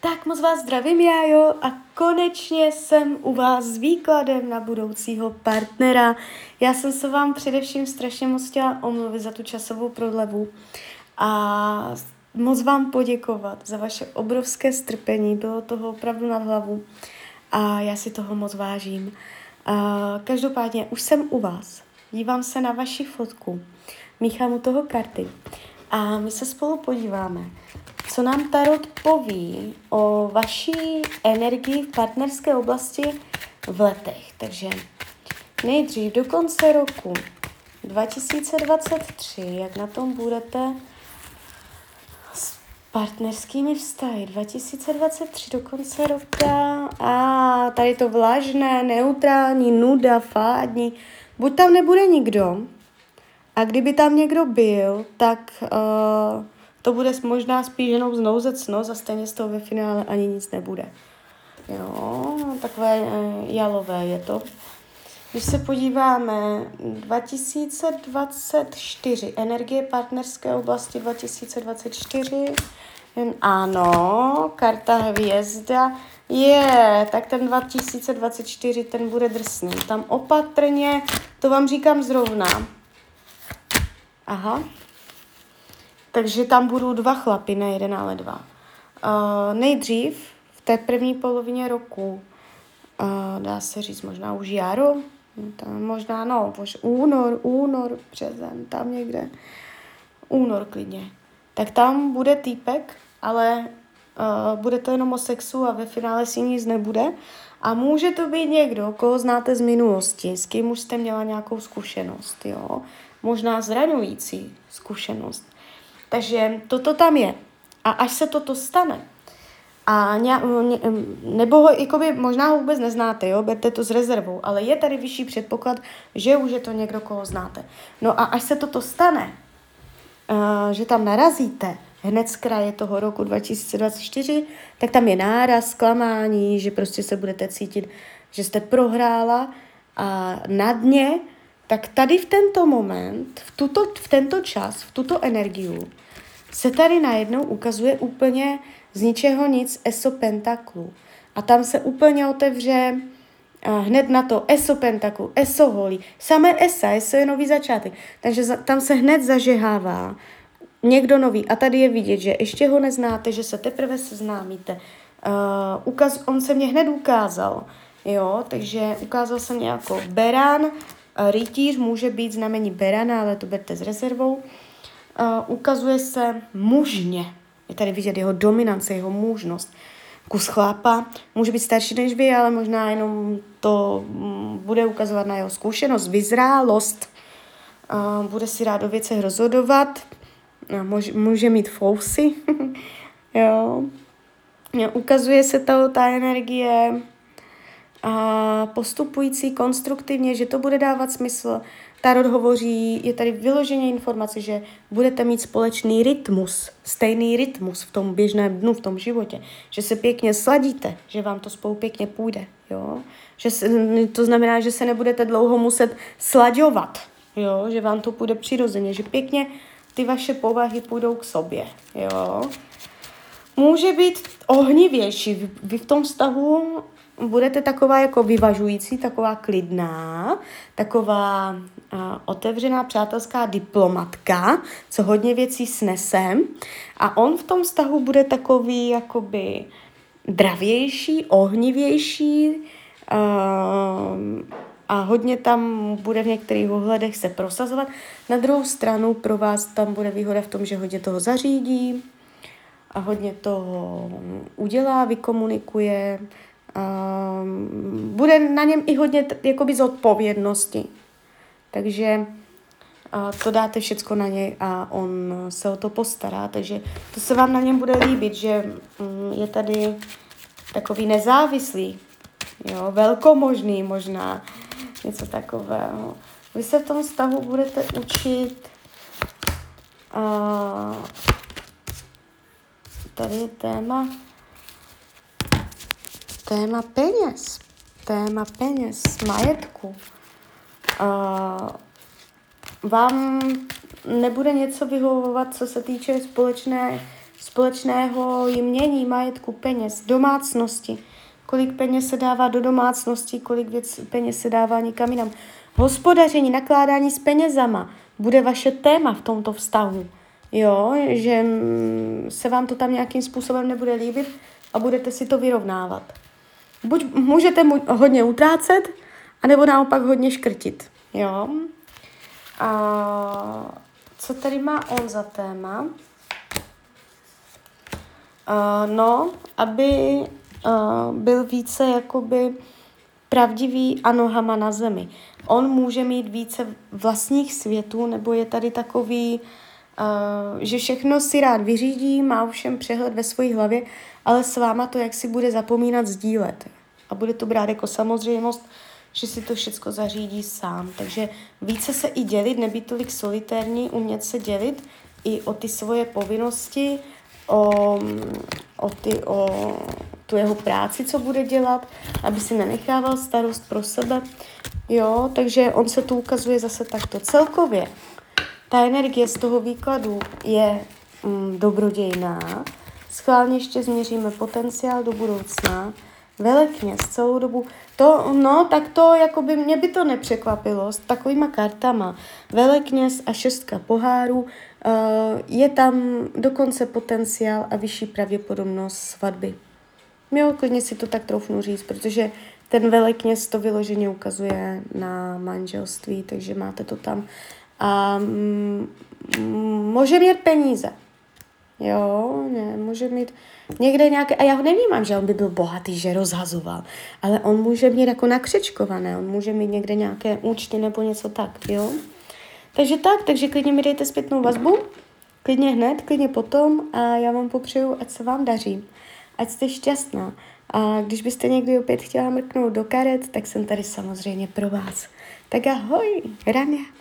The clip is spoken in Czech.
Tak moc vás zdravím, já jo, a konečně jsem u vás s výkladem na budoucího partnera. Já jsem se vám především strašně moc chtěla omluvit za tu časovou prodlevu a moc vám poděkovat za vaše obrovské strpení, bylo toho opravdu nad hlavu a já si toho moc vážím. A každopádně už jsem u vás, dívám se na vaši fotku, míchám u toho karty a my se spolu podíváme, co nám Tarot poví o vaší energii v partnerské oblasti v letech. Takže nejdřív do konce roku 2023, jak na tom budete s partnerskými vztahy 2023 do konce roka. A tady to vlažné, neutrální, nuda, fádní. Buď tam nebude nikdo, a kdyby tam někdo byl, tak uh, to bude možná spíš jenom znouzecnost a stejně z toho ve finále ani nic nebude. Jo, takové uh, jalové je to. Když se podíváme 2024, energie partnerské oblasti 2024, ano, karta hvězda, je, tak ten 2024, ten bude drsný. Tam opatrně, to vám říkám zrovna, Aha. Takže tam budou dva chlapy, ne jeden, ale dva. Uh, nejdřív v té první polovině roku, uh, dá se říct možná už jaro, tam možná no, už únor, únor, březen, tam někde, únor klidně. Tak tam bude týpek, ale uh, bude to jenom o sexu a ve finále si nic nebude. A může to být někdo, koho znáte z minulosti, s kým už jste měla nějakou zkušenost, jo možná zraňující zkušenost. Takže toto tam je. A až se toto stane, a ně, ně, nebo ho jakoby, možná ho vůbec neznáte, jo, berte to s rezervou, ale je tady vyšší předpoklad, že už je to někdo, koho znáte. No a až se toto stane, uh, že tam narazíte hned z kraje toho roku 2024, tak tam je náraz, zklamání, že prostě se budete cítit, že jste prohrála a na dně tak tady v tento moment, v, tuto, v tento čas, v tuto energiu, se tady najednou ukazuje úplně z ničeho nic ESO pentaklu. A tam se úplně otevře uh, hned na to ESO pentaklu, ESO holí, samé ESA, ESO je nový začátek. Takže za, tam se hned zažehává někdo nový. A tady je vidět, že ještě ho neznáte, že se teprve seznámíte. Uh, ukaz, on se mě hned ukázal, jo, takže ukázal se mě jako berán, Rytíř může být znamení berana, ale to berte s rezervou. Ukazuje se mužně. Je tady vidět jeho dominance, jeho mužnost. Kus chlápa může být starší než vy, ale možná jenom to mm, bude ukazovat na jeho zkušenost, vyzrálost. Bude si rád o věcech rozhodovat. Může, může mít fousy. jo. Ukazuje se to, ta energie a postupující konstruktivně, že to bude dávat smysl. Tarot hovoří, je tady vyloženě informace, že budete mít společný rytmus, stejný rytmus v tom běžném dnu, v tom životě, že se pěkně sladíte, že vám to spolu pěkně půjde, jo? Že se, to znamená, že se nebudete dlouho muset slaďovat, jo? že vám to půjde přirozeně, že pěkně ty vaše povahy půjdou k sobě, jo? Může být ohnivější. Vy v tom vztahu budete taková jako vyvažující, taková klidná, taková uh, otevřená přátelská diplomatka, co hodně věcí snesem a on v tom vztahu bude takový jakoby dravější, ohnivější uh, a hodně tam bude v některých ohledech se prosazovat. Na druhou stranu pro vás tam bude výhoda v tom, že hodně toho zařídí a hodně toho udělá, vykomunikuje, Um, bude na něm i hodně jakoby zodpovědnosti. Takže to dáte všecko na něj a on se o to postará. Takže to se vám na něm bude líbit, že um, je tady takový nezávislý, jo, velkomožný možná, něco takového. Vy se v tom stavu budete učit uh, tady je téma téma peněz, téma peněz, majetku. Uh, vám nebude něco vyhovovat, co se týče společné společného jmění, majetku, peněz, domácnosti, kolik peněz se dává do domácnosti, kolik věc, peněz se dává někam jinam. Hospodaření, nakládání s penězama bude vaše téma v tomto vztahu. Jo, že se vám to tam nějakým způsobem nebude líbit a budete si to vyrovnávat. Buď můžete mu hodně utrácet, anebo naopak hodně škrtit. Jo. A co tady má on za téma? Uh, no, aby uh, byl více jakoby pravdivý a nohama na zemi. On může mít více vlastních světů, nebo je tady takový, uh, že všechno si rád vyřídí, má všem přehled ve své hlavě, ale s váma to jak si bude zapomínat sdílet. A bude to brát jako samozřejmost, že si to všechno zařídí sám. Takže více se i dělit, nebýt tolik solitérní, umět se dělit i o ty svoje povinnosti, o, o, ty, o tu jeho práci, co bude dělat, aby si nenechával starost pro sebe. Jo, takže on se tu ukazuje zase takto celkově. Ta energie z toho výkladu je mm, dobrodějná. Schválně ještě změříme potenciál do budoucna. Velekněz celou dobu. To, no, tak to, jako by mě by to nepřekvapilo s takovýma kartama. Velekněz a šestka pohárů, uh, je tam dokonce potenciál a vyšší pravděpodobnost svatby. Jo, klidně si to tak troufnu říct, protože ten velekněz to vyloženě ukazuje na manželství, takže máte to tam. A mm, může mít peníze. Jo, ne, může mít někde nějaké, a já ho nevnímám, že on by byl bohatý, že rozhazoval, ale on může mít jako nakřečkované, on může mít někde nějaké účty nebo něco tak, jo. Takže tak, takže klidně mi dejte zpětnou vazbu, klidně hned, klidně potom a já vám popřeju, ať se vám daří, ať jste šťastná. A když byste někdy opět chtěla mrknout do karet, tak jsem tady samozřejmě pro vás. Tak ahoj, Rania.